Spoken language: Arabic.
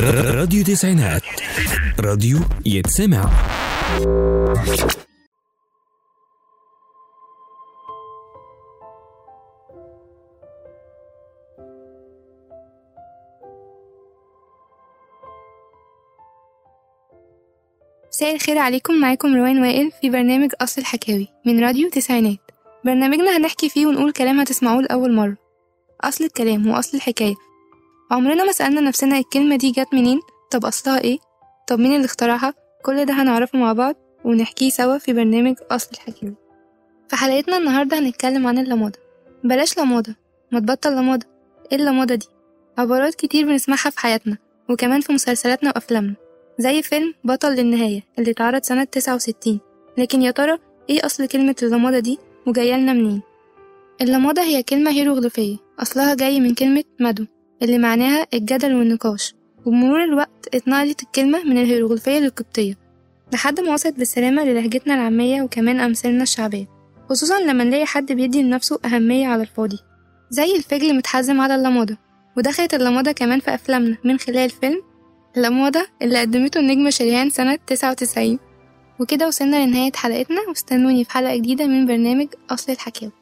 راديو تسعينات. راديو يتسمع. مساء الخير عليكم. معاكم روان وائل في برنامج أصل الحكاوي من راديو تسعينات. برنامجنا هنحكي فيه ونقول كلام هتسمعوه لأول مرة. أصل الكلام وأصل الحكاية. عمرنا ما سألنا نفسنا الكلمة دي جت منين؟ طب أصلها إيه؟ طب مين اللي اخترعها؟ كل ده هنعرفه مع بعض ونحكيه سوا في برنامج أصل الحكاوي في حلقتنا النهاردة هنتكلم عن اللمادة بلاش لمادة ما تبطل لمادة إيه اللمادة دي؟ عبارات كتير بنسمعها في حياتنا وكمان في مسلسلاتنا وأفلامنا زي فيلم بطل للنهاية اللي اتعرض سنة تسعة وستين. لكن يا ترى إيه أصل كلمة اللمادة دي وجايلنا منين؟ اللمادة هي كلمة هيروغليفية أصلها جاي من كلمة مدو اللي معناها الجدل والنقاش. وبمرور الوقت اتنقلت الكلمة من الهيروغليفية للقبطية لحد ما وصلت بالسلامة للهجتنا العامية وكمان أمثالنا الشعبية. خصوصا لما نلاقي حد بيدي لنفسه أهمية على الفاضي زي الفجل متحزم على اللمادة ودخلت اللمادة كمان في أفلامنا من خلال فيلم اللمادة اللي قدمته النجمة شريهان سنة تسعة وتسعين. وكده وصلنا لنهاية حلقتنا واستنوني في حلقة جديدة من برنامج أصل الحكاوي.